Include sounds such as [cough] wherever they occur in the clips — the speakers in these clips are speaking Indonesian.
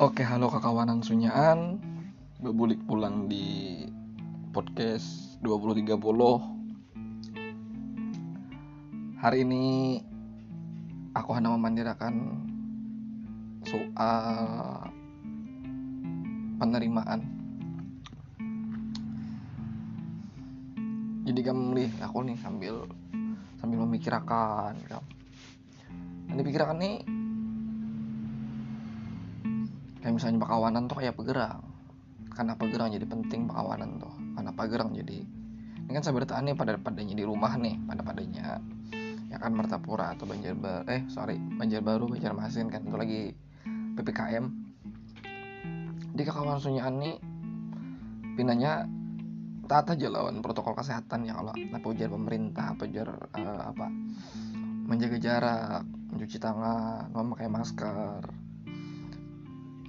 Oke, halo kekawanan sunyaan. Bebulik pulang di podcast 2030. Hari ini aku hendak memandirakan soal penerimaan. Jadi kamu lihat aku nih sambil sambil memikirkan, kamu. Yang dipikirkan nih kayak misalnya pekawanan tuh kayak pegerang. Karena pegerang jadi penting pekawanan tuh. Karena pegerang jadi ini kan sahabat nih pada padanya di rumah nih pada padanya. Ya kan Martapura atau Banjarbaru eh sorry Banjarbaru Banjarmasin kan itu lagi ppkm di kekawanan sunyaan nih pindahnya taat aja lawan protokol kesehatan ya kalau apa ujar pemerintah apa ujar uh, apa menjaga jarak mencuci tangan memakai masker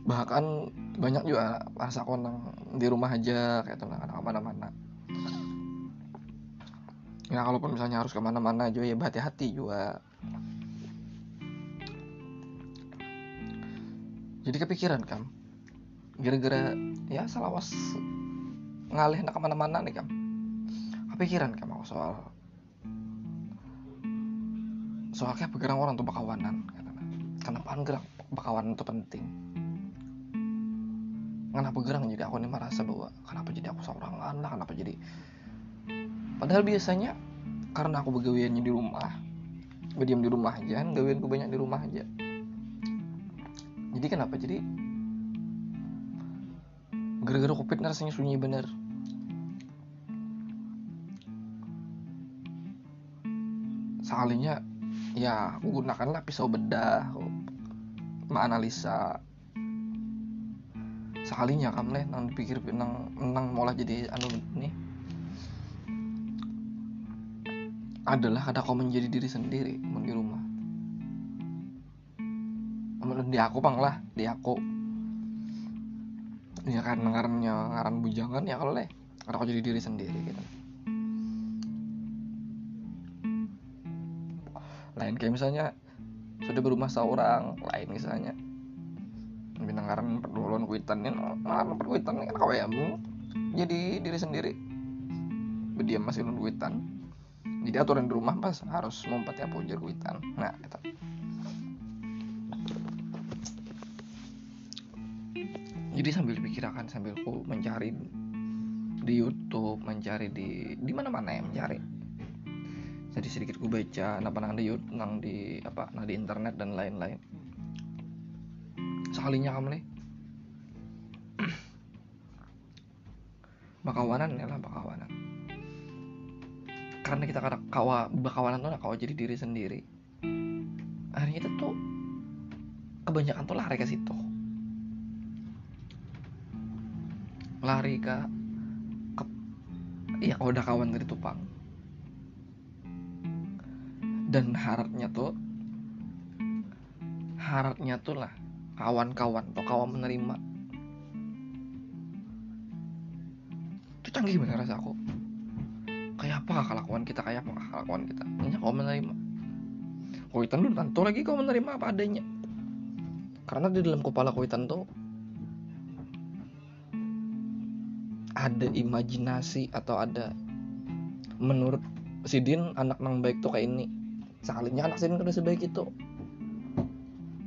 bahkan banyak juga rasa konang di rumah aja kayak tenang anak ke mana-mana ya kalaupun misalnya harus ke mana-mana juga ya hati-hati juga. Jadi kepikiran kam. Gara-gara ya salawas ngalih nak ke mana-mana nih kam. Kepikiran kam aku soal soal kayak bergerak orang tuh bakawanan kenapa gerak bakawanan itu penting kenapa gerang jadi aku nih merasa bahwa kenapa jadi aku seorang anak kenapa jadi padahal biasanya karena aku begawiannya di rumah berdiam di rumah aja kan gawianku banyak di rumah aja. Jadi kenapa jadi gara-gara covid rasanya sunyi bener. Sekalinya ya aku gunakanlah pisau bedah menganalisa sekalinya kamu leh. Nang dipikir nang nang malah jadi anu nih adalah kada kau menjadi diri sendiri di rumah. Di aku bang lah. Di aku. Ya kan ngarannya ngaran bujangan ya kalau leh. Kada kau jadi diri sendiri gitu. Lain kayak misalnya sudah berumah seorang lain misalnya. Perduluan kuitan ini ngaran perkuitan kawayamu jadi diri sendiri. Berdiam masih nun kuitan jadi aturan di rumah pas harus ngumpet ya pujar kuitan nah itu jadi sambil dipikirkan sambil ku mencari di YouTube mencari di di mana mana ya mencari. Jadi sedikit ku baca apa nang di YouTube nang di apa nang di internet dan lain-lain. Sekalinya kamu nih bakawanan ya lah bakawanan. Karena kita kata kawa bakawanan tuh kawa jadi diri sendiri. Akhirnya itu tuh kebanyakan tuh lari ke situ. Lari ke, ke ya kalau udah kawan dari tupang. Dan harapnya tuh harapnya tuh lah kawan-kawan atau kawan menerima itu canggih bener rasa aku? Kayak apa kelakuan kita? Kayak apa kelakuan kita? Ini kau menerima. Kuitan dulu tentu lagi kau menerima apa adanya. Karena di dalam kepala kuitan tuh ada imajinasi atau ada menurut Sidin anak nang baik tuh kayak ini. Sekalinya anak Sidin udah sebaik itu.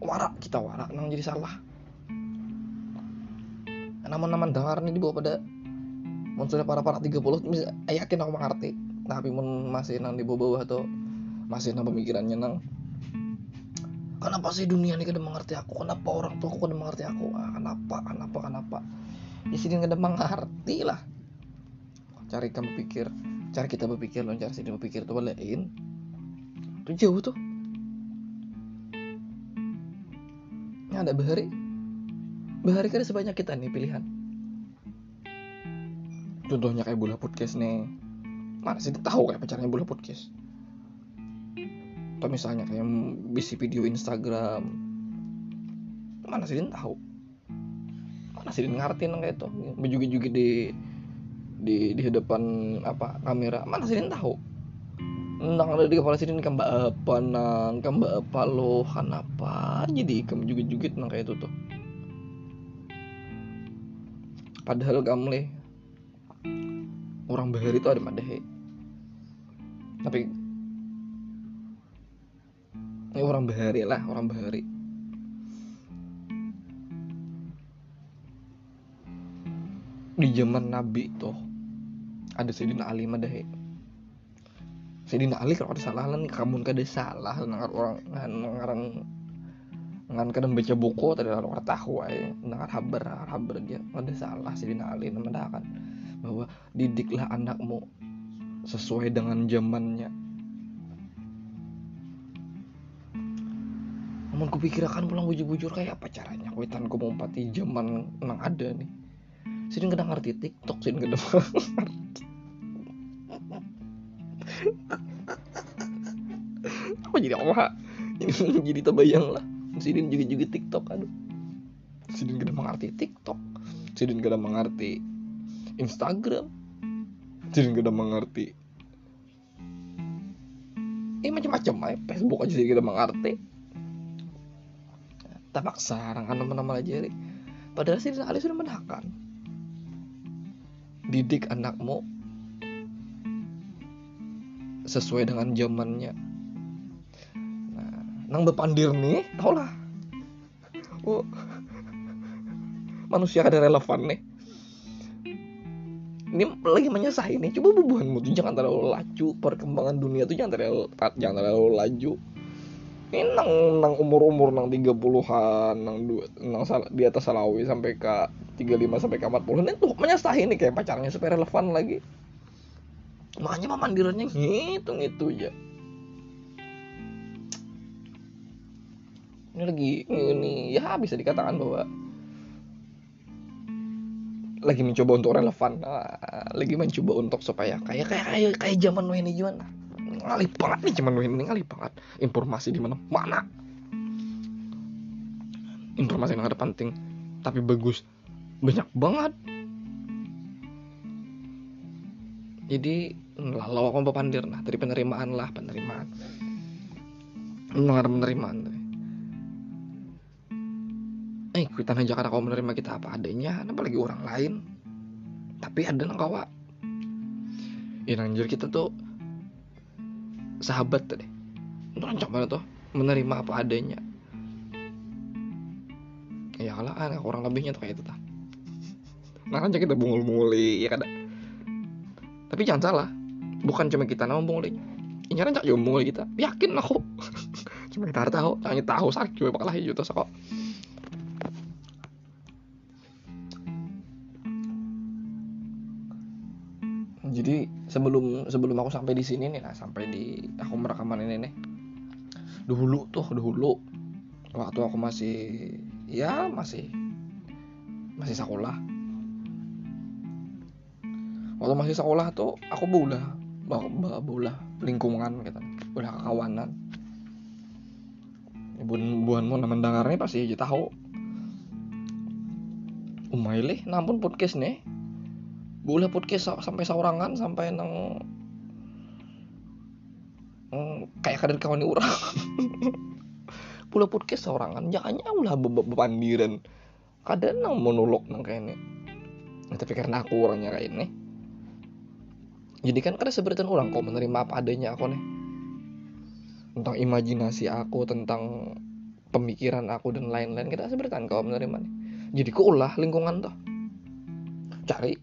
Warak kita warak nang jadi salah. Nama-nama dengar nih dibawa pada sudah para para 30 bisa yakin aku mengerti. Tapi mun masih nang di bawah atau masih nang pemikirannya nang kenapa sih dunia ini kada mengerti aku? Kenapa orang tua aku kada mengerti aku? Ah, kenapa kenapa kenapa? Di sini kada mengerti lah. Cari kamu pikir cari kita berpikir loh cari sini berpikir tuh lain itu jauh tuh. Ada bahari. Bahari kan sebanyak kita nih pilihan contohnya kayak bola podcast nih. Mana sih tahu kayak pacarnya bola podcast? Atau misalnya kayak bisi video Instagram. Mana sih tahu? Mana sih ngerti kayak itu? Bejugi-jugi di di di hadapan apa kamera. Mana sih tahu? Nang ada di kepala sini mbak apa nang mbak apa lo apa jadi kamu juga jugit nang kayak itu tuh. Padahal gamle orang bahari itu ada madahe tapi ini orang bahari lah orang bahari. Di zaman Nabi tuh ada Sayyidina Ali madahe Sayyidina Ali kalau ada salah nih kamu kada salah nangar orang ngarang ngan kadang baca buku tadi orang tahu ay nangar haber haber dia ada salah Sayyidina Ali kan bahwa didiklah anakmu sesuai dengan zamannya. Namun kupikirkan pulang bujur-bujur kayak apa caranya? Kuitan ku mau pati zaman nang ada nih. Sini kadang ngerti TikTok sini kadang apa [laughs] jadi apa jadi terbayang lah. Sini juga juga TikTok aduh. Sini kadang mengerti TikTok. Sini kadang mengerti Instagram? Sini kadang mengerti. Ini macam-macam ya Facebook aja sih kita mengerti. Tak paksa orang nama-nama aja padahal sih sekali sudah menakan didik anakmu sesuai dengan zamannya. Nah nang bepandir nih tau lah. Oh, manusia ada relevan nih ini lagi menyesah ini. Coba bubuhanmu tuh jangan terlalu laju. Perkembangan dunia tuh jangan terlalu jangan terlalu laju. Ini nang nang umur umur nang tiga puluhan nang dua nang di atas salawi sampai ke 35 sampai ke 40 ini tuh menyesah ini kayak pacarnya supaya relevan lagi. Makanya pemandirannya ngitung itu aja. Ini lagi ini ya bisa dikatakan bahwa lagi mencoba untuk relevan. Nah, lagi mencoba untuk supaya kayak kayak kayak kayak zaman ini gimana? Ngalih banget nih zaman ini ngalih banget informasi di mana? Mana? Informasi yang ada penting. Tapi bagus. Banyak banget. Jadi lalu aku pandir nah dari penerimaan lah penerimaan. Mendengar penerimaan eh kita aja karena kau menerima kita apa adanya apalagi orang lain. Tapi ada nang kawa ya anjir kita tuh sahabat deh. Rancak banget tuh menerima apa adanya. Ya lah ada orang lebihnya tuh kayak itu tak nah kan kita bungul-bunguli ya kada? Tapi jangan salah bukan cuma kita nama bunguli ini rancak juga bunguli kita. Yakin aku [laughs] cuma kita tahu hanya tahu sakit juga bakal hijau tuh kok sebelum sebelum aku sampai di sini nih nah sampai di aku merekaman ini nih. Dulu tuh dulu waktu aku masih ya masih masih sekolah. Waktu masih sekolah tuh aku bola bola lingkungan gitu bola kekawanan buan buanmu nama dengarnya pasti aja tahu. Umailih nampun podcast nih boleh podcast sampai saurangan sampai nang kayak kadang kawan orang. [laughs] Boleh podcast saurangan jangan ulah bebandiran kadang nang monolog nang kayak ini. Nah, tapi karena aku orangnya kayak ini. Jadi kan kadang sebenarnya orang kok menerima apa adanya aku nih. Tentang imajinasi aku tentang pemikiran aku dan lain-lain. Kita sebenarnya kau menerima nih. Jadi ku ulah lingkungan tuh cari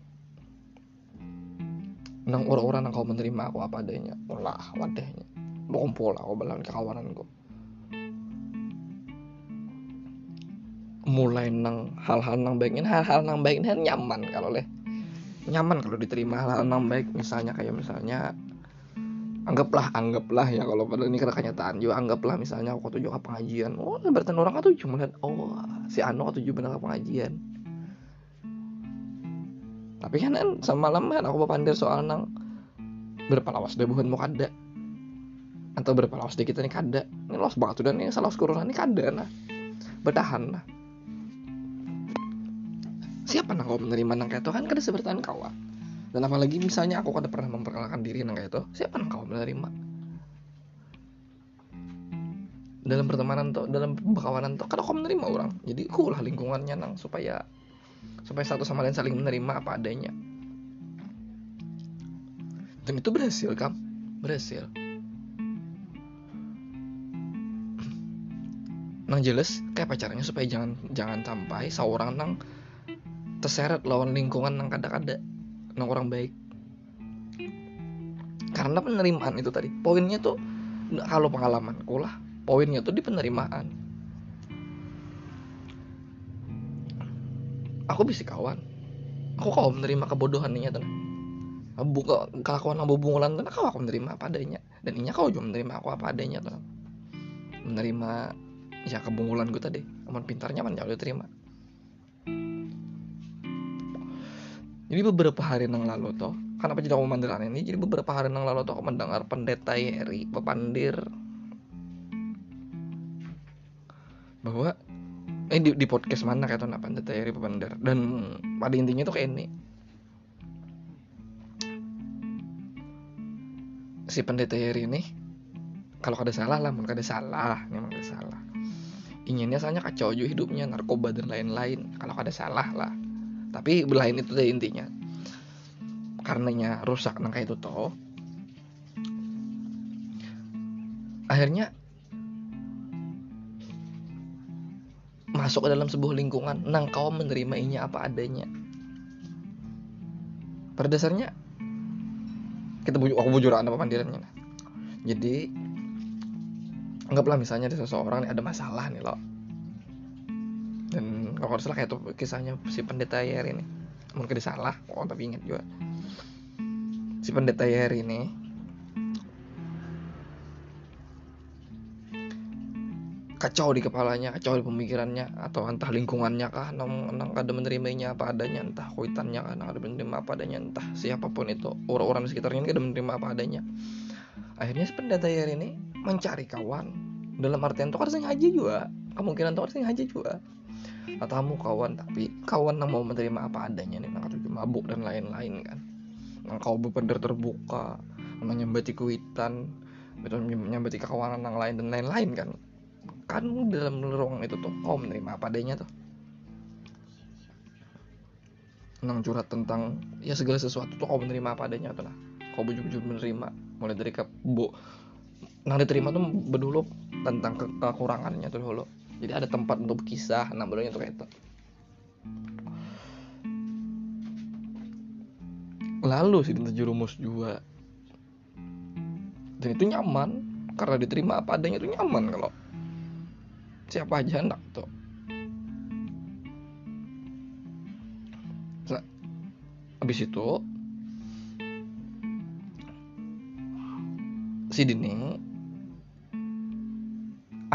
nang orang-orang yang kau menerima aku apa adanya. Lah wadahnya kumpul aku balan kawanan kok mulai nang hal-hal nang baik ini. Hal-hal nang baik ini nyaman kalau leh. Nyaman kalau diterima hal-hal nang baik. Misalnya kayak misalnya anggaplah anggaplah ya. Kalau pada ini karena kenyataan juga. Anggaplah misalnya aku tuh juga pengajian. Oh berarti orang tuh cuma lihat oh si Ano tuh juga pengajian tapi kan kan semalam kan aku pandir soal nang berapa lawas deh bukan mau kada. Atau berapa lawas deh kita nih kada. Ini lawas banget dan ini salah corona ini kada nah. Bertahan nah. Siapa nang kau menerima nang kayak itu? Kan kada sebertahan kau dan apalagi misalnya aku kada pernah memperkenalkan diri nang kayak itu siapa nang kau menerima? Dalam pertemanan tuh dalam perkawanan tuh kada kau menerima orang. Jadi aku lah lingkungannya nang supaya supaya satu sama lain saling menerima apa adanya. Dan itu berhasil kan berhasil. Nang jelas kayak pacarnya supaya jangan jangan sampai seorang nang terseret lawan lingkungan nang kada-kada nang orang baik. Karena penerimaan itu tadi poinnya tuh kalau pengalamanku lah poinnya tuh di penerimaan aku bisa kawan. Aku kau menerima kebodohan ini tuh buka kelakuan abu bungulan tuh kau aku menerima apa adanya. Dan ini kau juga menerima aku apa adanya tuh menerima ya kebungulan gue tadi. Aman pintarnya man jauh diterima jadi beberapa hari yang lalu toh kenapa jadi aku mandiran ini? Jadi beberapa hari yang lalu toh aku mendengar pendeta Yeri pepandir bahwa eh di, di podcast mana kayak tuh pendeta Yeri pepandir dan pada intinya tuh kayak ini. Si pendeta ini kalau ada salah lah, mungkin ada salah, memang ada salah. Inginnya soalnya kacau juga hidupnya narkoba dan lain-lain. Kalau ada salah lah. Tapi lain itu deh intinya. Karenanya rusak nang kayak itu toh. Akhirnya masuk ke dalam sebuah lingkungan nang kau menerimainya apa adanya. Pada dasarnya kita bujuk aku bujuran apa pandirannya jadi anggaplah misalnya ada seseorang nih ada masalah nih loh dan kalau salah kayak tuh kisahnya si pendeta Yer ini. Mungkin salah oh tapi ingat juga. Si pendeta Yer ini kacau di kepalanya, kacau di pemikirannya, atau entah lingkungannya kah, nang ada menerimanya apa adanya, entah kuitannya kah, ada menerima apa adanya, entah siapa pun itu, orang-orang di sekitarnya ada menerima apa adanya. Akhirnya si pendeta Yer ini mencari kawan. Dalam artian tuh harus ngaji juga kemungkinan tuh harus ngaji juga katamu kawan tapi kawan yang mau menerima apa adanya nih nang mabuk dan lain-lain kan. Nang kau bener terbuka nang kuitan betul nyambati kawanan yang lain dan lain-lain kan kan dalam ruangan itu tuh kau menerima apa adanya tuh. Nang curhat tentang ya segala sesuatu tuh kau menerima apa adanya tuh lah. Kau bujur-bujur menerima mulai dari kebo nah diterima tuh berdulu tentang ke kekurangannya tuh dulu. Jadi ada tempat untuk berkisah nah barunya tuh kayak itu lalu sih tentang jurumus juga. Dan itu nyaman karena diterima apa adanya itu nyaman kalau siapa aja hendak tuh. Nah, habis itu si Dini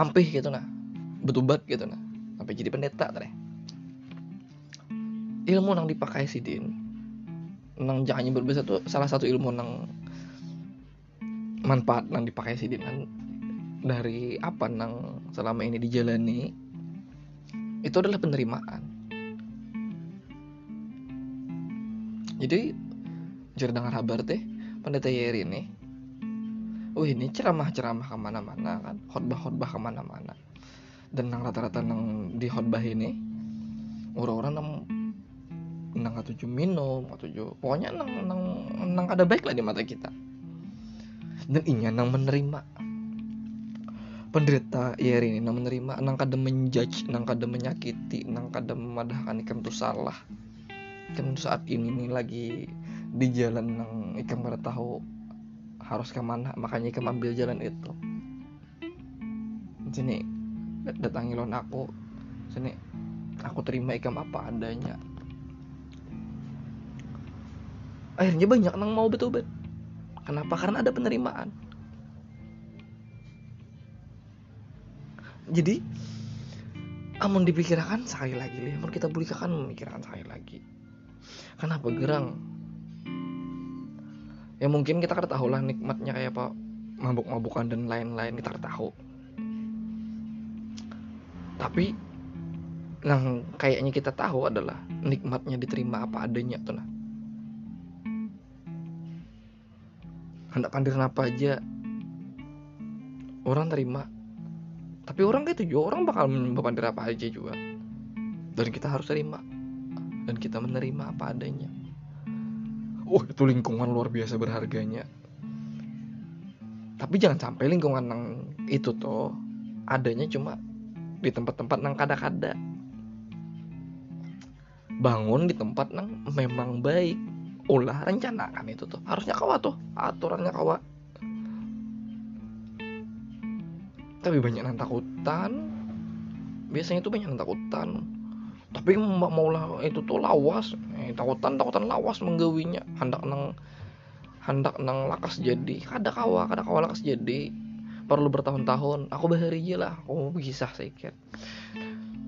ampih gitu nah. Betubat gitu nah. Sampai jadi pendeta tadi ilmu nang dipakai si din nang jangan berbeza tuh salah satu ilmu nang manfaat nang dipakai si din kan dari apa nang selama ini dijalani itu adalah penerimaan. Jadi dengar kabar teh pendeta Yeri ini oh ini ceramah-ceramah ke mana-mana kan khotbah-khotbah ke mana-mana. Dan nang rata-rata nang di khotbah ini orang-orang nang nang tujuh minum tujuh pokoknya nang nang nang ada baik lah di mata kita. Dan inya nang menerima penderita ya ini nang menerima nang kada menjudge nang kada menyakiti nang kada memadahkan ikam tuh salah. Kan saat ini nih lagi di jalan nang ikam kada tahu harus ke mana makanya ikam ambil jalan itu. Sini datangi lon aku. Sini aku terima ikam apa adanya. Akhirnya banyak nang mau betul bet kenapa? Karena ada penerimaan jadi amun dipikirkan sekali lagi amun kita kan memikirkan sekali lagi. Kenapa gerang? Ya mungkin kita kan tahu lah nikmatnya kayak apa mabuk-mabukan dan lain-lain kita tahu. Tapi yang kayaknya kita tahu adalah nikmatnya diterima apa adanya tuh nah hendak pandir apa aja orang terima tapi orang kayak juga orang bakal pandir apa aja juga. Dan kita harus terima. Dan kita menerima apa adanya. Oh itu lingkungan luar biasa berharganya. Tapi jangan sampai lingkungan yang itu tuh adanya cuma di tempat-tempat yang kada-kada. Bangun di tempat yang memang baik. Ulah rencanakan itu tuh harusnya kawa tuh aturannya kawa tapi banyak yang takutan. Biasanya itu banyak yang takutan. Tapi mau lah itu tuh lawas. Eh, takutan takutan lawas menggawinya. Hendak nang hendak nang lakas jadi. Kada kawa kada kawa lakas jadi. Perlu bertahun-tahun. Aku bahari lah. Aku bisa sedikit.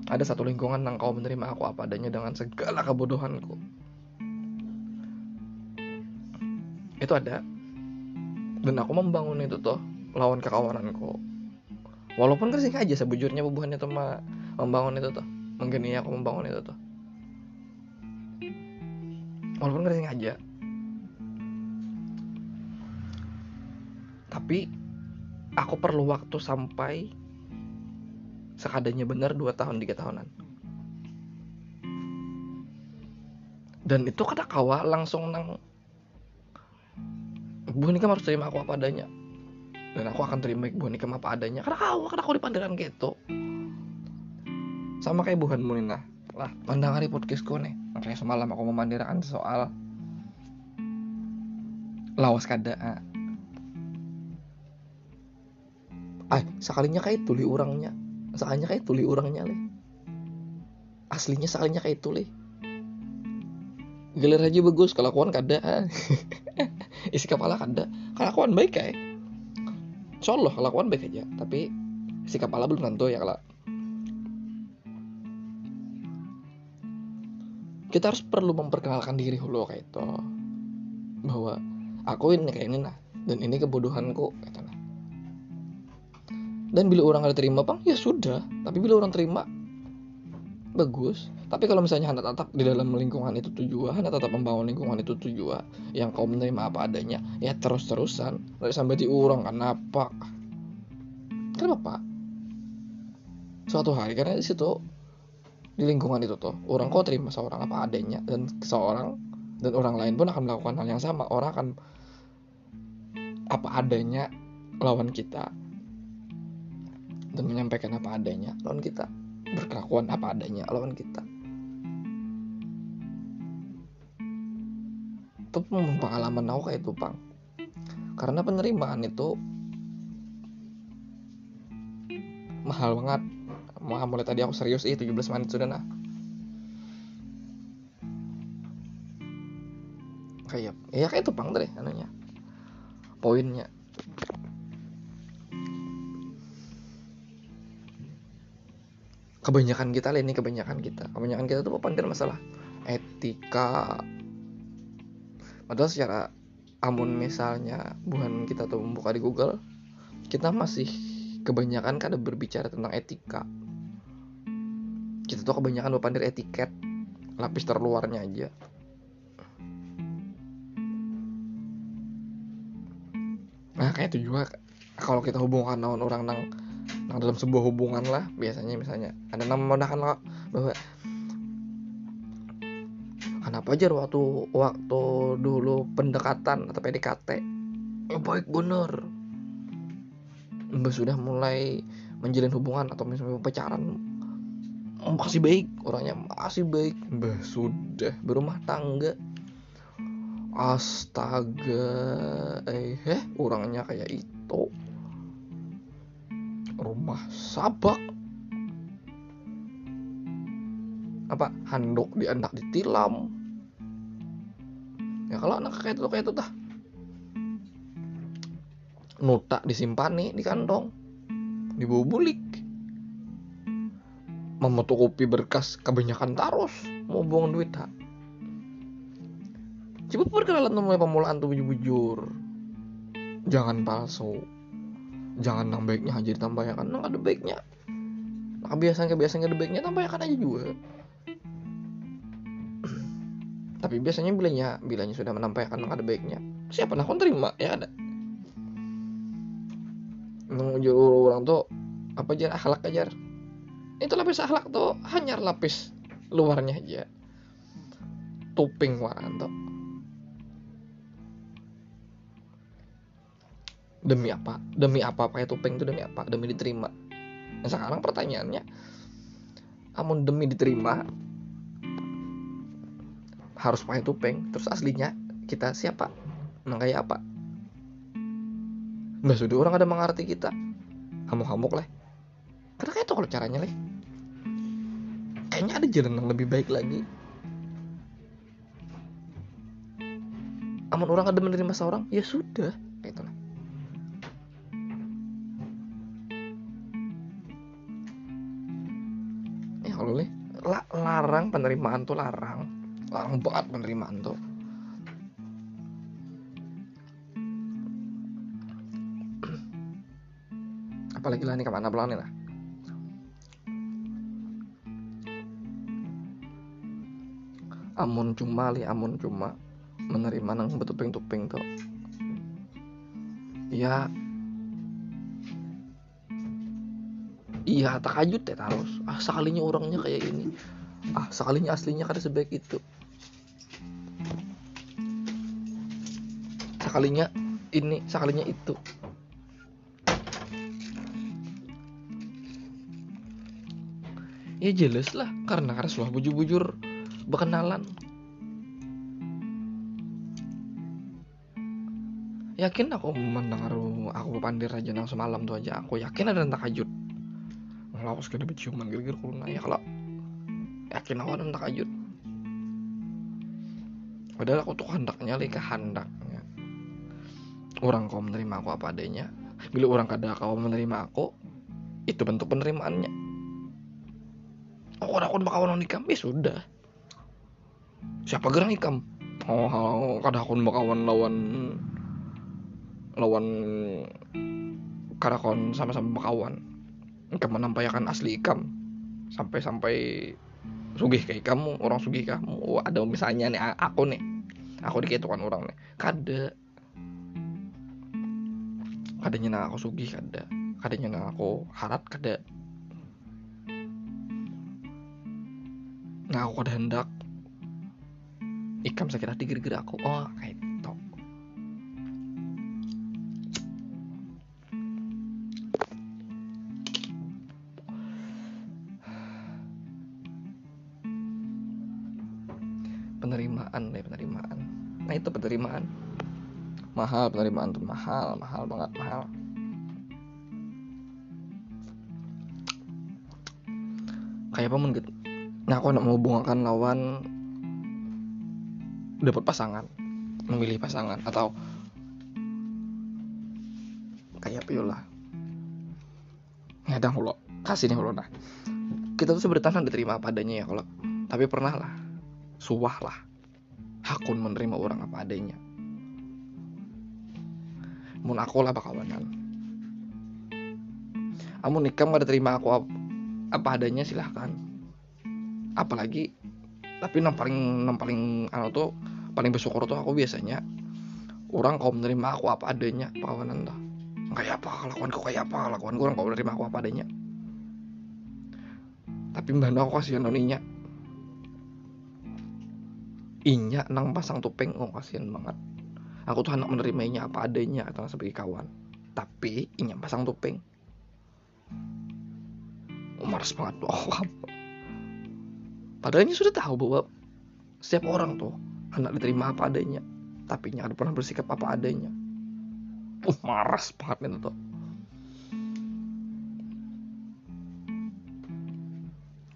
Ada satu lingkungan yang kau menerima aku apa adanya dengan segala kebodohanku. Itu ada. Dan aku membangun itu tuh lawan kekawananku walaupun kan aja sebujurnya bubuhannya tuh membangun itu tuh. Menggeni aku membangun itu tuh. Walaupun kan aja tapi aku perlu waktu sampai sekadanya benar dua tahun tiga tahunan. Dan itu kata kawa langsung nang Bu Nikam harus terima aku apa adanya dan aku akan terima Bu Nikam apa adanya. Karena kau karena aku dipandangkan gitu sama kayak Buhan Munina. Lah pandang hari podcastku nih. Makanya semalam aku memandirakan soal lawas kada ah. Sekalinya kayak tuli orangnya sekalinya kayak tuli orangnya leh. Aslinya sekalinya kayak tuli. Gelar aja bagus kelakuan kada [laughs] isi kepala kada. Kelakuan baik kayak Insyaallah kelakuan baik aja tapi isi kepala belum tentu ya kalau kita harus perlu memperkenalkan diri dulu kayak itu. Bahwa aku ini kayak ini nah. Dan ini kebodohanku kata nah dan bila orang ada terima bang ya sudah. Tapi bila orang terima bagus. Tapi kalau misalnya anda tetap di dalam lingkungan itu tujuan anda tetap membangun lingkungan itu tujuan yang kau menerima apa adanya ya terus terusan sampai di orang kenapa kenapa suatu hari karena di situ di lingkungan itu tuh orang kau terima seorang apa adanya dan seorang dan orang lain pun akan melakukan hal yang sama. Orang akan apa adanya lawan kita. Dan menyampaikan apa adanya lawan kita berkelakuan apa adanya lawan kita itu pengalaman aku kayak itu pang karena penerimaan itu mahal banget Wah, mulai tadi aku serius ih 17 menit sudah nah. Kayak ya kayak itu pang deh anunya. Poinnya. Kebanyakan kita lah ini kebanyakan kita. Kebanyakan kita tuh pandai masalah etika. Padahal secara amun misalnya bukan kita tuh membuka di Google, kita masih kebanyakan kan berbicara tentang etika kita tuh kebanyakan dari etiket lapis terluarnya aja nah kayak itu juga kalau kita hubungkan dengan orang nang nang dalam sebuah hubungan lah biasanya misalnya. Ada nama lah bahwa kenapa aja waktu waktu dulu pendekatan atau PDKT ya baik bener. Mbak sudah mulai menjalin hubungan atau misalnya pacaran masih baik orangnya masih baik. Mbah sudah berumah tangga. Astaga eh eh orangnya kayak itu rumah sabak. Apa? Handuk di anak ditilam. Ya kalau anak kayak itu kayak itu nuta disimpan nih di kantong. Dibubulik. Memotokopi berkas kebanyakan taros mau buang duit tak coba perkenalan pemulaan tuh bujur-bujur. Jangan palsu jangan nang baiknya aja ditambahkan nang ada baiknya. Nah, kebiasaan kebiasaan ada baiknya tambahkan aja juga. [clears throat] Tapi biasanya bilanya bilanya sudah menampilkan nang ada baiknya siapa nak terima ya ada nang orang tuh apa aja akhlak ajar itu lapis akhlak tuh hanya lapis luarnya aja. Topeng Waranto demi apa? Demi apa pakai topeng itu demi apa? Demi diterima. Nah sekarang pertanyaannya amun demi diterima harus pakai topeng terus aslinya kita siapa? Emang kayak apa? Mbak sudah orang ada mengerti kita. Hamuk-hamuk lah. Karena kayak itu kalau caranya lah kayaknya ada jalan yang lebih baik lagi. Amun orang ada menerima seorang? Ya sudah larang penerimaan tuh larang. Larang banget penerimaan tuh. Apalagi lah nih ke mana pelan nih lah? Amun cuma li amun cuma menerima nang betuping tuping tuh. Ya. Iya takajut ya terus. Ah sekalinya orangnya kayak ini ah sekalinya aslinya kada sebaik itu. Sekalinya ini sekalinya itu. Ya jelas lah karena karena suah bujur-bujur berkenalan. Yakin aku mendengar aku pandir aja nang semalam tuh aja. Aku yakin ada takajut kalau aku sekali berciuman gara-gara kalau yakin aku ada takajut padahal aku tuh hendaknya lagi kehendaknya orang kau menerima aku apa adanya. Bila orang kada kau menerima aku itu bentuk penerimaannya. Oh kada aku bakawan nikam ya sudah. Siapa gerang ikam oh kada aku bakawan lawan lawan karakon sama-sama bakawan. Ikam menampakkan asli ikam. Sampai-sampai sugih kayak kamu orang sugih kamu. Oh, ada misalnya nih aku nih. Aku dikitukan orang nih. Kada. Kadanya nang aku sugih kada. Kadanya nang aku harat kada. Nah aku kada hendak. Ikam sakit hati gara-gara aku. Oh kayak mahal penerimaan tuh mahal mahal banget mahal. Kayak apa gitu? Nah aku nak mau hubungkan lawan dapat pasangan memilih pasangan atau kayak lah ngadang lo kasih nih lo nah. Kita tuh sebenarnya diterima apa adanya ya kalau tapi pernah lah. Suah lah. Hakun menerima orang apa adanya mun aku lah bakawanan. Amun nikah gak terima aku ap apa adanya silahkan. Apalagi tapi yang paling yang paling anu tuh paling bersyukur tuh aku biasanya orang kau menerima aku apa adanya kawanan tuh kayak apa lakukan kau kayak apa lakukan orang kau menerima aku apa adanya. Tapi mbak aku kasihan noninya inya nang pasang topeng oh kasihan banget aku tuh anak menerimanya apa adanya atau sebagai kawan tapi inya pasang topeng banget tuh oh, Padahal ini sudah tahu bahwa setiap orang tuh hendak diterima apa adanya, tapi ada pernah bersikap apa adanya. Uh, maras banget itu tuh.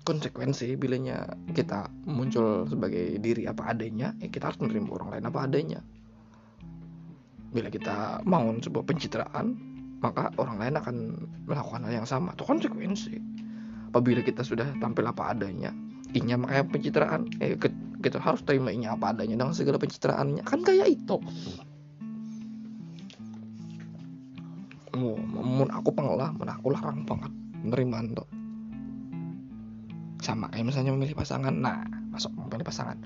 Konsekuensi bilanya kita muncul sebagai diri apa adanya, ya kita harus menerima orang lain apa adanya. Bila kita mau sebuah pencitraan, maka orang lain akan melakukan hal yang sama. Itu konsekuensi. Apabila kita sudah tampil apa adanya, inya makanya pencitraan. Eh kita harus terima inya apa adanya dengan segala pencitraannya. Kan kayak itu. Mun aku pengelah aku larang banget menerima tuh sama kayak misalnya memilih pasangan. Nah masuk memilih pasangan.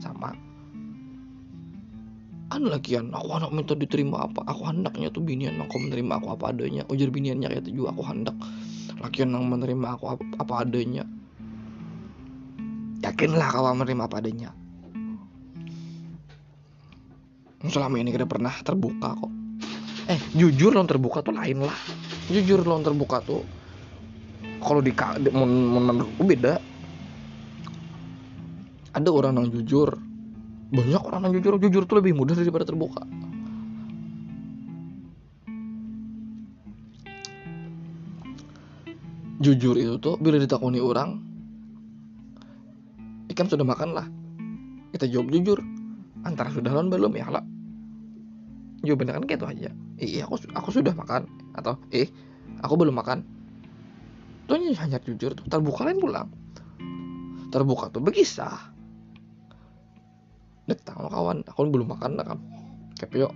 Sama anu lagian aku anak minta diterima apa? Aku hendaknya tuh binian aku menerima aku apa adanya. Ujar biniannya kayak itu juga aku hendak. Lagian yang menerima aku apa, adanya. Yakinlah kau menerima apa adanya. Selama ini kita pernah terbuka kok. Eh jujur lo terbuka tuh lain lah. Jujur lo terbuka tuh kalau di menurutku beda. Ada orang yang jujur banyak orang yang jujur jujur tuh lebih mudah daripada terbuka. Jujur itu tuh bila ditakuni orang ikan sudah makan lah. Kita jawab jujur. Antara sudah non belum ya lah. Jawabannya kan gitu aja. Iya aku aku sudah makan. Atau eh aku belum makan. Tuh hanya jujur tuh. Terbuka lain pulang terbuka tuh begisah datang kawan. Aku belum makan kan yuk.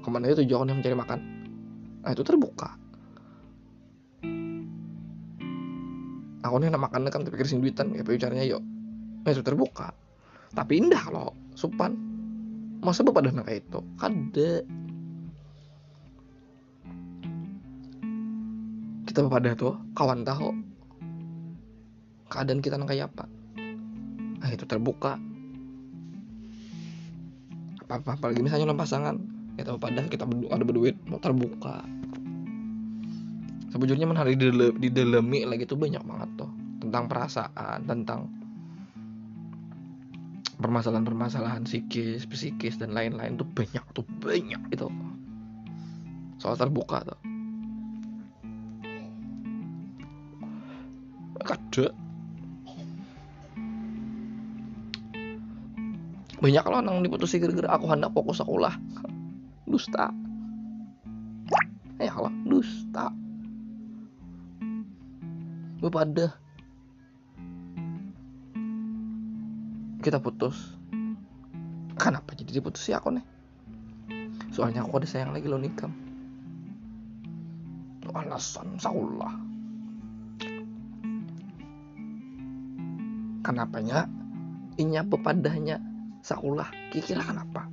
Ke mana itu tujuan yang mencari makan? Nah itu terbuka. Aku nih nak makan kan tapi sing duitan. Ya caranya yuk. Nah, itu terbuka. Tapi indah loh supan masa bapak dan kayak itu? Kada kita pada tuh kawan tahu. Keadaan kita kayak apa? Nah itu terbuka apa apa apalagi misalnya lo pasangan kita pada kita ada berduit mau terbuka Sejujurnya mana di didalami lagi tuh banyak banget tuh tentang perasaan, tentang permasalahan-permasalahan psikis, psikis dan lain-lain tuh banyak tuh banyak itu. Soal terbuka tuh. Ada banyak loh nang diputusi gara-gara aku hendak fokus sekolah. Dusta. Ya Allah dusta. Pada kita putus. Kenapa jadi diputus sih aku nih? Soalnya aku ada sayang lagi lo nikam. Alasan saulah kenapanya? Inya pepadahnya sakulah kira kenapa?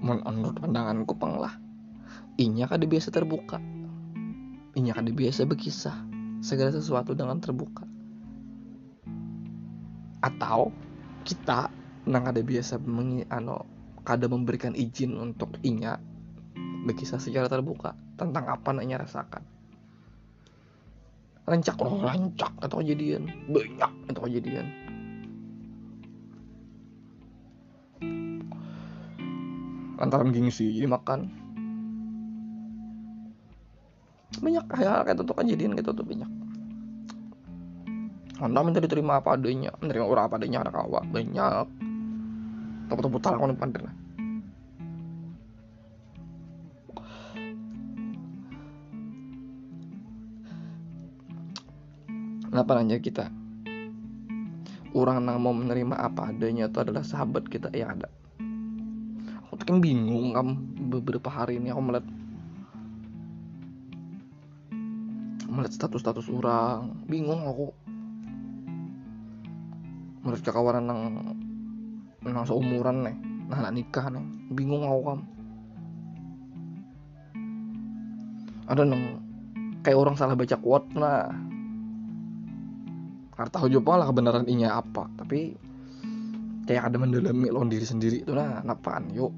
Menurut pandanganku penglah inya kada biasa terbuka. Ini akan biasa berkisah segala sesuatu dengan terbuka. Atau kita nang ada biasa mengi, ano, kada memberikan izin untuk inya berkisah secara terbuka tentang apa nanya rasakan. Rancak loh rancak atau kejadian banyak atau kejadian lantaran gengsi jadi makan banyak hal kayak itu tuh kejadian gitu tuh banyak anda minta diterima apa adanya menerima orang apa adanya ada kawa banyak tuh putar aku pandai lah Kenapa nanya kita? Orang yang mau menerima apa adanya itu adalah sahabat kita yang ada. Kan bingung kan beberapa hari ini aku melihat melihat status-status orang. Bingung aku. Melihat kekawanan nang nang seumuran nih nah nikah nih. Bingung aku kan ada nang kayak orang salah baca quote nah karena tahu juga lah kebenaran inya apa tapi kayak ada mendalami lawan diri sendiri itu nah napaan yuk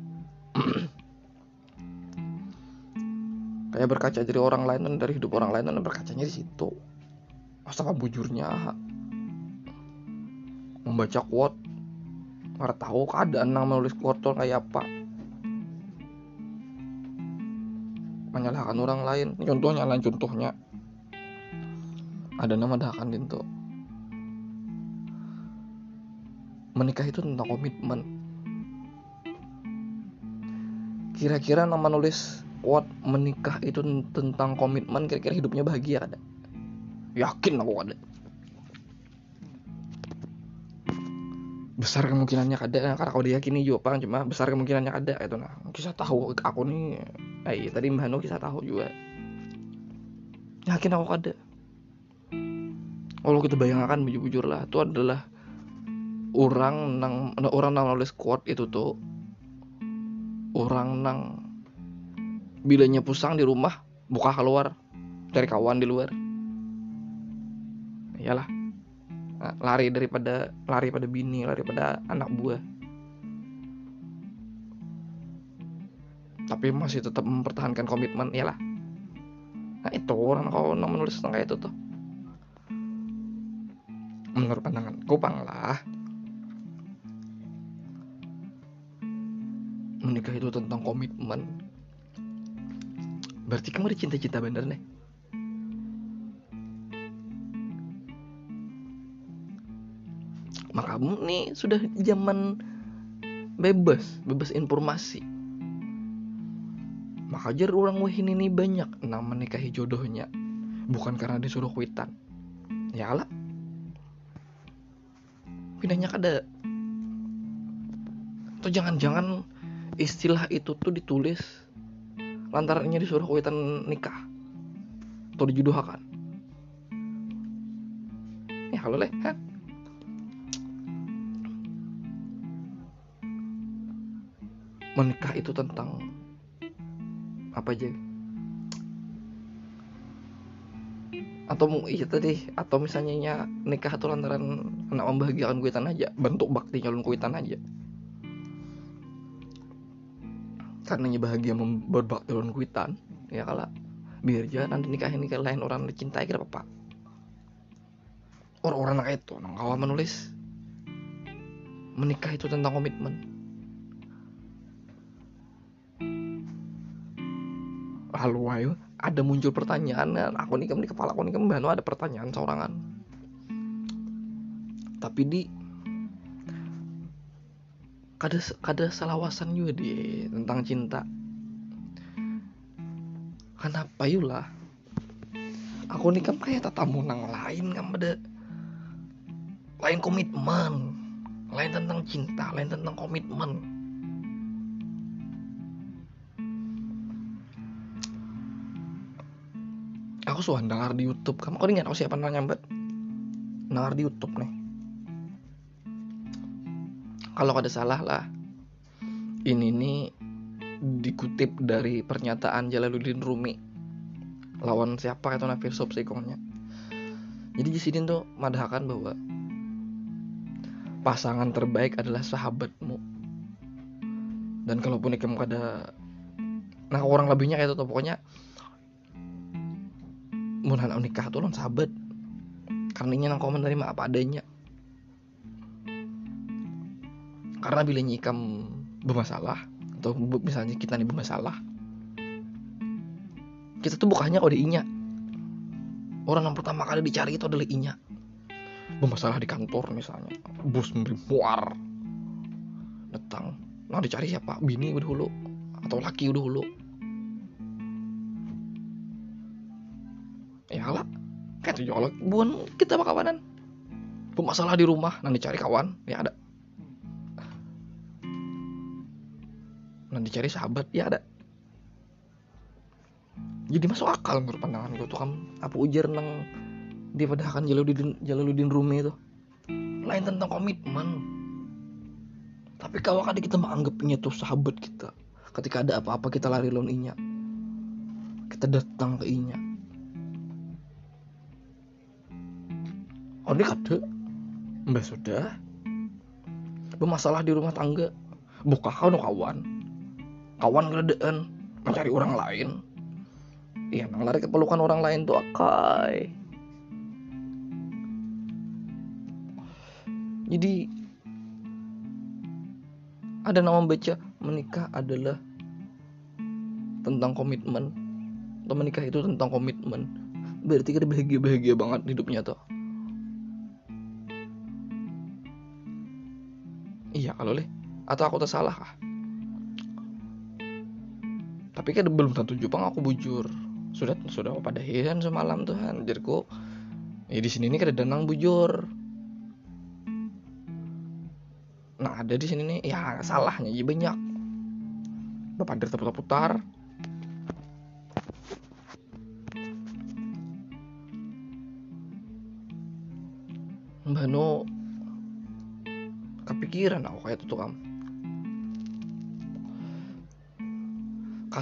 [clears throat] kayak berkaca dari orang lain dan dari hidup orang lain dan berkacanya di situ. Masa bujurnya. Membaca quote. Nggak tahu keadaan yang menulis quote kayak apa. Menyalahkan orang lain. Contohnya lain contohnya. Ada nama dahakan itu menikah itu tentang komitmen kira-kira nama nulis kuat menikah itu tentang komitmen kira-kira hidupnya bahagia ada? Yakin aku ada. Besar kemungkinannya ada karena kau diyakini juga bang cuma besar kemungkinannya ada itu nah kisah tahu aku nih eh iya, tadi mbak Nu kisah tahu juga. Yakin aku ada. Kalau kita bayangkan bujur-bujur lah itu adalah orang nang orang nang nulis quote itu tuh orang nang bilanya pusang di rumah buka keluar cari kawan di luar. Iyalah. Nah, lari daripada lari pada bini lari pada anak buah. Tapi masih tetap mempertahankan komitmen iyalah. Nah itu orang kau menulis tentang itu tuh. Menurut pandangan kupang lah menikah itu tentang komitmen. Berarti kamu dicinta-cinta bener nih? Maka kamu nih sudah zaman bebas bebas informasi. Maka ajar orang wahin ini banyak nama menikahi jodohnya. Bukan karena disuruh kuitan. Ya lah. Pindahnya kada atau jangan-jangan istilah itu tuh ditulis lantarannya disuruh kuitan nikah. Atau dijodohkan ya halo leh kan menikah itu tentang apa aja? Atau iya tadi atau misalnya ya, nikah itu lantaran anak membahagiakan kuitan aja bentuk bakti calon kuitan aja karena bahagia berbakti calon kuitan. Ya kalau biar aja nanti nikah ini lain orang dicintai kira apa orang-orang kayak itu nang kawan menulis menikah itu tentang komitmen. Lalu ayo ada muncul pertanyaan kan? Aku nih di kepala aku nih kan ada pertanyaan seorangan. Tapi di kada kada selawasan juga di tentang cinta. Kenapa yulah aku nih kan kayak tatamu nang lain kan ada lain komitmen. Lain tentang cinta lain tentang komitmen. Aku suka dengar di YouTube. Kamu kau ingat aku siapa nanya nyambat dengar di YouTube nih kalau ada salah lah. Ini nih dikutip dari pernyataan Jalaluddin Rumi. Lawan siapa itu nafir filsuf kongnya jadi di sini tuh madahkan bahwa pasangan terbaik adalah sahabatmu. Dan kalaupun kamu ada nah orang lebihnya kayak itu tuh pokoknya anak nikah tuh non sahabat. Karena ini kau menerima apa adanya karena bila nyikam bermasalah atau misalnya kita nih bermasalah. Kita tuh bukannya kode inya. Orang yang pertama kali dicari itu adalah inya. Bermasalah di kantor misalnya. Bos memberi muar. Datang. Nah dicari siapa? Bini dulu. Atau laki dulu. Ya lah. Kayak tuh jolok bukan kita apa kawanan. Masalah di rumah. Nanti cari kawan. Ya ada nanti cari sahabat ya ada. Jadi masuk akal menurut pandangan gue tuh kan apa ujar nang di padahakan Jaludin Jaludin Rumi itu? Lain tentang komitmen. Tapi kalau kadang kita menganggapnya tuh sahabat kita ketika ada apa-apa kita lari lawan inya. Kita datang ke inya. Oh ini kade. Mbak sudah. Bermasalah di rumah tangga. Buka kau kawan kawan gedean mencari orang lain. Iya nang lari kepelukan orang lain tuh akai. Jadi ada nama baca menikah adalah tentang komitmen. Atau menikah itu tentang komitmen. Berarti kita bahagia bahagia banget hidupnya tuh. Iya kalau leh atau aku tersalah kah tapi kan belum tentu Jepang aku bujur. Sudah sudah pada hiran semalam Tuhan. Jadiku ya di sini nih kada danang bujur. Nah ada di sini nih ya salahnya ya banyak. Bapak dari putar-putar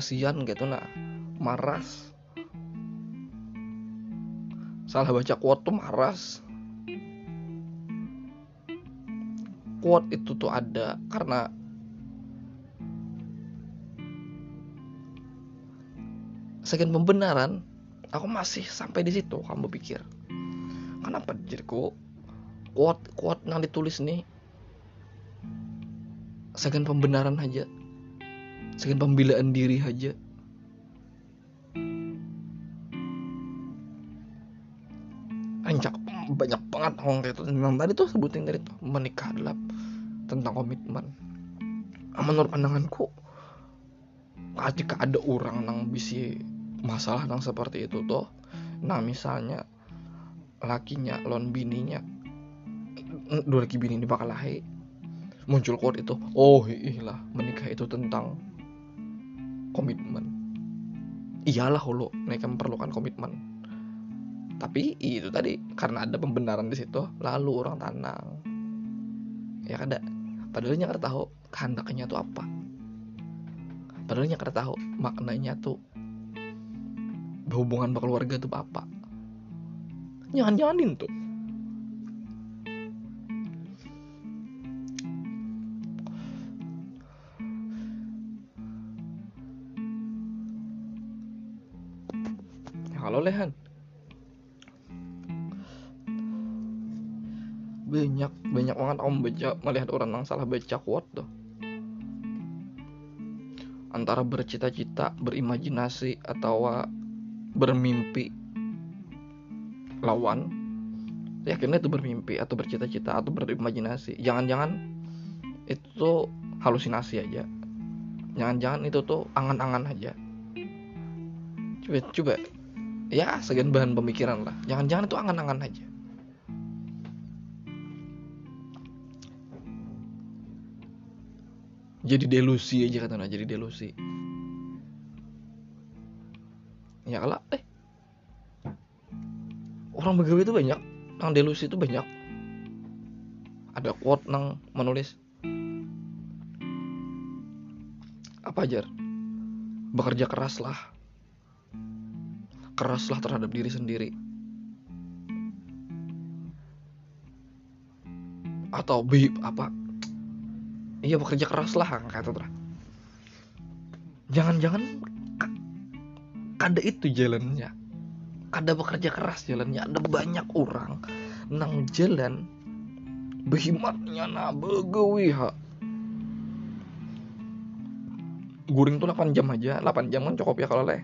kasihan gitu nah maras. Salah baca quote tuh maras. Quote itu tuh ada karena sekian pembenaran aku masih sampai di situ kamu pikir. Kenapa kok kuat kuat yang ditulis nih sekian pembenaran aja sekian pembelaan diri aja. Anjak banyak banget kayak itu tentang tadi tuh sebutin tadi tuh menikah adalah tentang komitmen. Menurut pandanganku ketika ada orang yang bisa masalah yang seperti itu tuh nah misalnya lakinya lon bininya dua laki bini ini bakal lahir muncul quote itu oh iyalah menikah itu tentang komitmen. Iyalah lo mereka memerlukan komitmen. Tapi itu tadi karena ada pembenaran di situ lalu orang tanang ya kada padahal nyakar tahu kehendaknya tuh apa. Padahal nyakar tahu maknanya tuh berhubungan berkeluarga tuh apa. Jangan janganin tuh ya kalau lehan banyak banyak banget om baca melihat orang yang salah baca quote tuh. Antara bercita-cita berimajinasi atau bermimpi lawan yakinnya itu bermimpi atau bercita-cita atau berimajinasi. Jangan-jangan itu halusinasi aja. Jangan-jangan itu tuh angan-angan aja. Coba coba ya segan bahan pemikiran lah. Jangan-jangan itu angan-angan aja. Jadi delusi aja katanya jadi delusi. Ya lah eh. Orang begawe itu banyak yang delusi itu banyak. Ada quote nang menulis apa aja bekerja keraslah keraslah terhadap diri sendiri. Atau bi apa? Iya bekerja keras lah kata tuh jangan-jangan kada itu jalannya. Kada bekerja keras jalannya. Ada banyak orang nang jalan behimatnya na begawi ha. Guring tuh 8 jam aja. 8 jam kan cukup ya kalau leh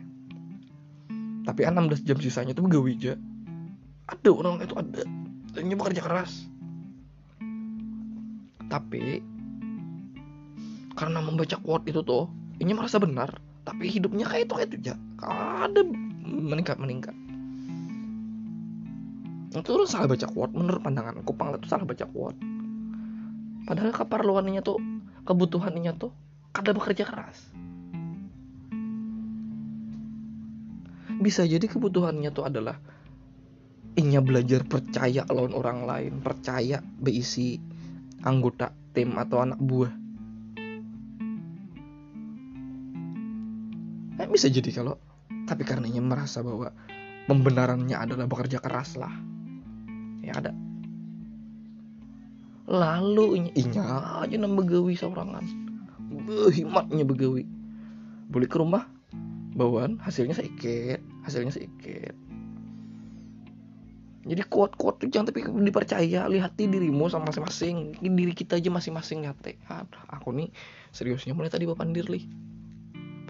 tapi 16 jam sisanya tuh begawi aja ada orang itu ada. Ini bekerja keras. Tapi karena membaca quote itu tuh ini merasa benar tapi hidupnya kayak itu kayak itu ya ada meningkat meningkat. Itu lu salah baca quote menurut pandangan kupang itu salah baca quote. Padahal keperluannya tuh kebutuhannya tuh kada bekerja keras bisa jadi kebutuhannya tuh adalah inya belajar percaya lawan orang lain percaya beisi anggota tim atau anak buah. Eh, bisa jadi kalau tapi karena ia merasa bahwa pembenarannya adalah bekerja keras lah. Ya ada. Lalu inya aja nang begawi seorangan. Behimatnya begawi. Boleh ke rumah bawaan hasilnya sedikit hasilnya sedikit jadi kuat-kuat tuh jangan tapi dipercaya lihat dirimu sama masing-masing. Diri kita aja masing-masing nyate. Aku nih seriusnya mulai tadi bapak dirli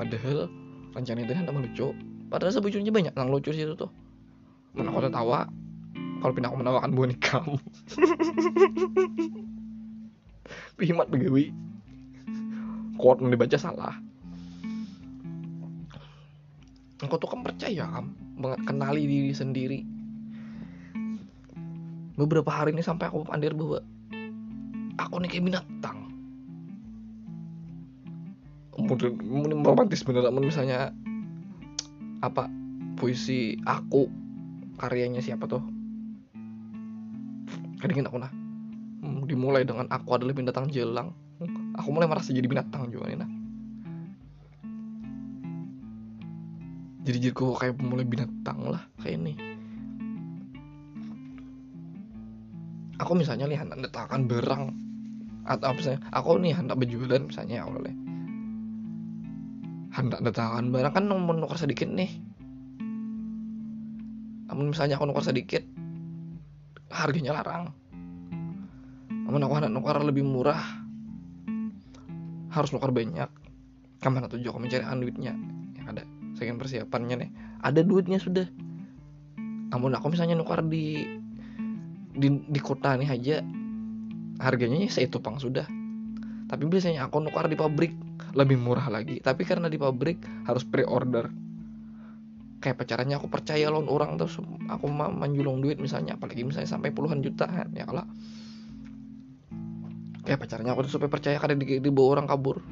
padahal rencana itu hendak melucu padahal sebujurnya banyak yang lucu situ tuh. Mana aku tertawa? Kalau pindah aku menawarkan boneka kamu. [laughs] Pimat begawi. Kuat yang dibaca salah engkau tuh kan percaya kan kenali diri sendiri. Beberapa hari ini sampai aku pandir bahwa aku nih kayak binatang. Mungkin romantis bener misalnya apa puisi aku karyanya siapa tuh? Kadang aku nah. Hmm, dimulai dengan aku adalah binatang jelang. Aku mulai merasa jadi binatang juga nih nah jadi kok kayak mulai binatang lah kayak ini. Aku misalnya lihat anda takkan berang atau misalnya aku nih hendak berjualan misalnya ya oleh hendak datangkan barang kan menukar sedikit nih. Namun misalnya aku nukar sedikit harganya larang. Namun aku hendak nukar lebih murah harus nukar banyak. Ke mana tujuh aku mencari duitnya sekian persiapannya nih. Ada duitnya sudah. Namun aku misalnya nukar di di, di kota nih aja harganya ya itu pang sudah. Tapi biasanya aku nukar di pabrik lebih murah lagi. Tapi karena di pabrik harus pre-order. Kayak pacarannya aku percaya loan orang terus aku menjulung duit misalnya apalagi misalnya sampai puluhan jutaan ya kalau kayak pacarnya aku tuh supaya percaya karena di, dibawa orang kabur.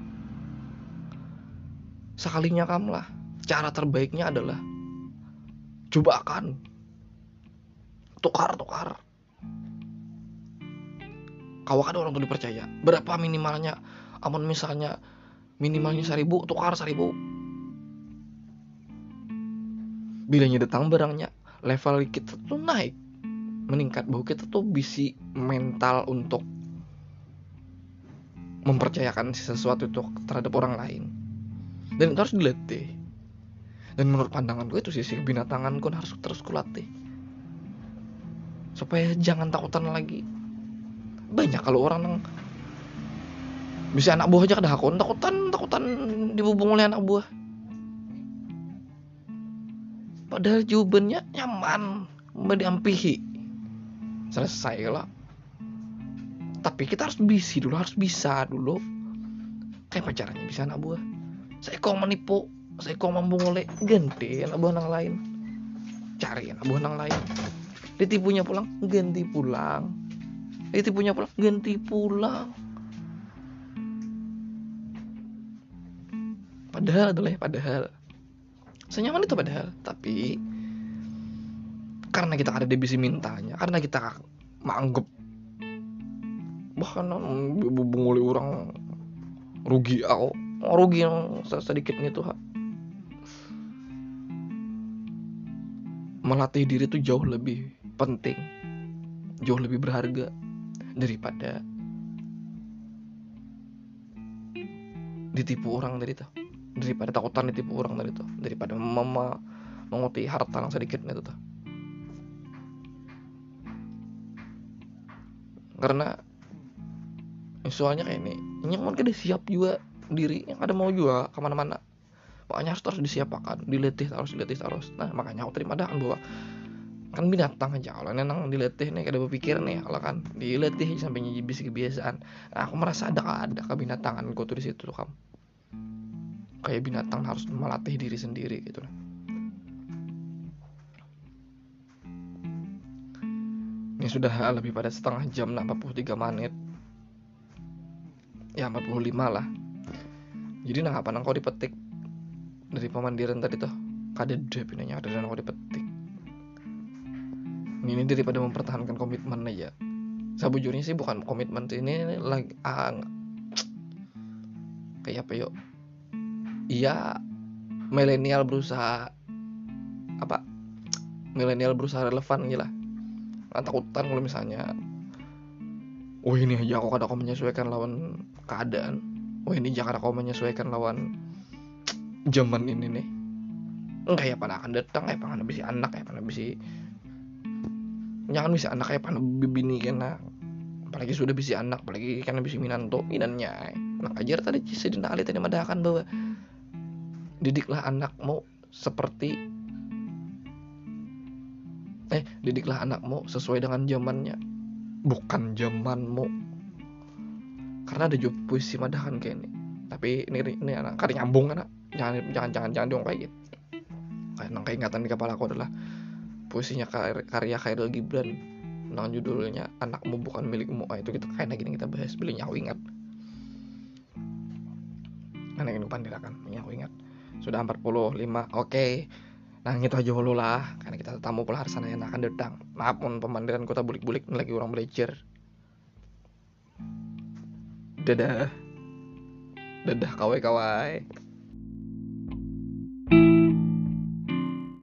Sekalinya kamu lah cara terbaiknya adalah coba akan tukar tukar kau kan orang tuh dipercaya. Berapa minimalnya? Amun misalnya minimalnya seribu tukar seribu. Bilanya datang barangnya level kita tuh naik. Meningkat. Bahwa kita tuh bisa mental untuk mempercayakan sesuatu itu terhadap orang lain. Dan itu harus dilatih dan menurut pandangan gue itu sisi gue harus terus kulatih. Supaya jangan takutan lagi. Banyak kalau orang yang bisa anak buah aja kada hakon takutan takutan dibubung oleh anak buah. Padahal jawabannya nyaman diampihi selesai lah. Tapi kita harus bisi dulu harus bisa dulu. Kayak pacarannya bisa anak buah. Saya kok menipu saya kok mampu ngoleh ganti anak buah nang lain. Cari anak buah nang lain. Ditipunya pulang ganti pulang. Ditipunya pulang ganti pulang. Padahal adalah padahal. Senyaman itu padahal tapi karena kita ada di bisi mintanya karena kita menganggap bahkan oleh orang rugi aku. Rugi yang sedikit melatih diri itu jauh lebih penting jauh lebih berharga daripada ditipu orang dari itu daripada takutan ditipu orang dari itu daripada mama menguti harta yang sedikit itu tuh. Karena soalnya kayak ini ini kan kita siap juga diri yang ada mau juga ke mana-mana makanya harus terus disiapkan diletih terus diletih terus. Nah makanya aku terima dah bahwa kan binatang aja kalau nenang diletih nih kada berpikir nih kalau kan diletih sampai nyibis kebiasaan. Nah, aku merasa ada ada kebinatangan gue tuh di situ tuh kamu kayak binatang harus melatih diri sendiri gitu. Ini sudah lebih pada setengah jam 43 menit. Ya 45 lah. Jadi nah apa kau dipetik dari pemandiran tadi tuh kada ada pinanya ada dan kau dipetik. Ini daripada mempertahankan komitmen aja. Sebujurnya sih bukan komitmen ini lagi ah, kayak apa yuk? Iya milenial berusaha apa milenial berusaha relevan gitu lah. Nggak takutan kalau misalnya oh ini aja aku kadang kau menyesuaikan lawan keadaan. Oh ini jangan kau menyesuaikan lawan zaman ini nih. Enggak ya pada akan datang ya pada bisa anak ya pada bisa jangan bisa anak ya pada bibini kena. Apalagi sudah bisa anak apalagi karena bisa minanto minannya. Anak ajar tadi sedina ali tadi madakan bahwa didiklah anakmu seperti eh didiklah anakmu sesuai dengan zamannya bukan zamanmu. Karena ada juga puisi madahan kayak ini. Tapi ini ini anak kari nyambung kan jangan jangan jangan jangan dong kayak gitu. Kayak nang ingatan di kepala aku adalah puisinya karya Khairul Gibran nang judulnya anakmu bukan milikmu. Ah, itu kita kayak gini kita bahas. Belinya aku ingat. Anak ini pandirakan aku ingat. Sudah 45 oke. Nah gitu aja dulu lah karena kita tamu pula sana yang akan datang. Maaf pun pemandiran kota bulik-bulik lagi orang belajar. Dadah. Dadah kawai kawai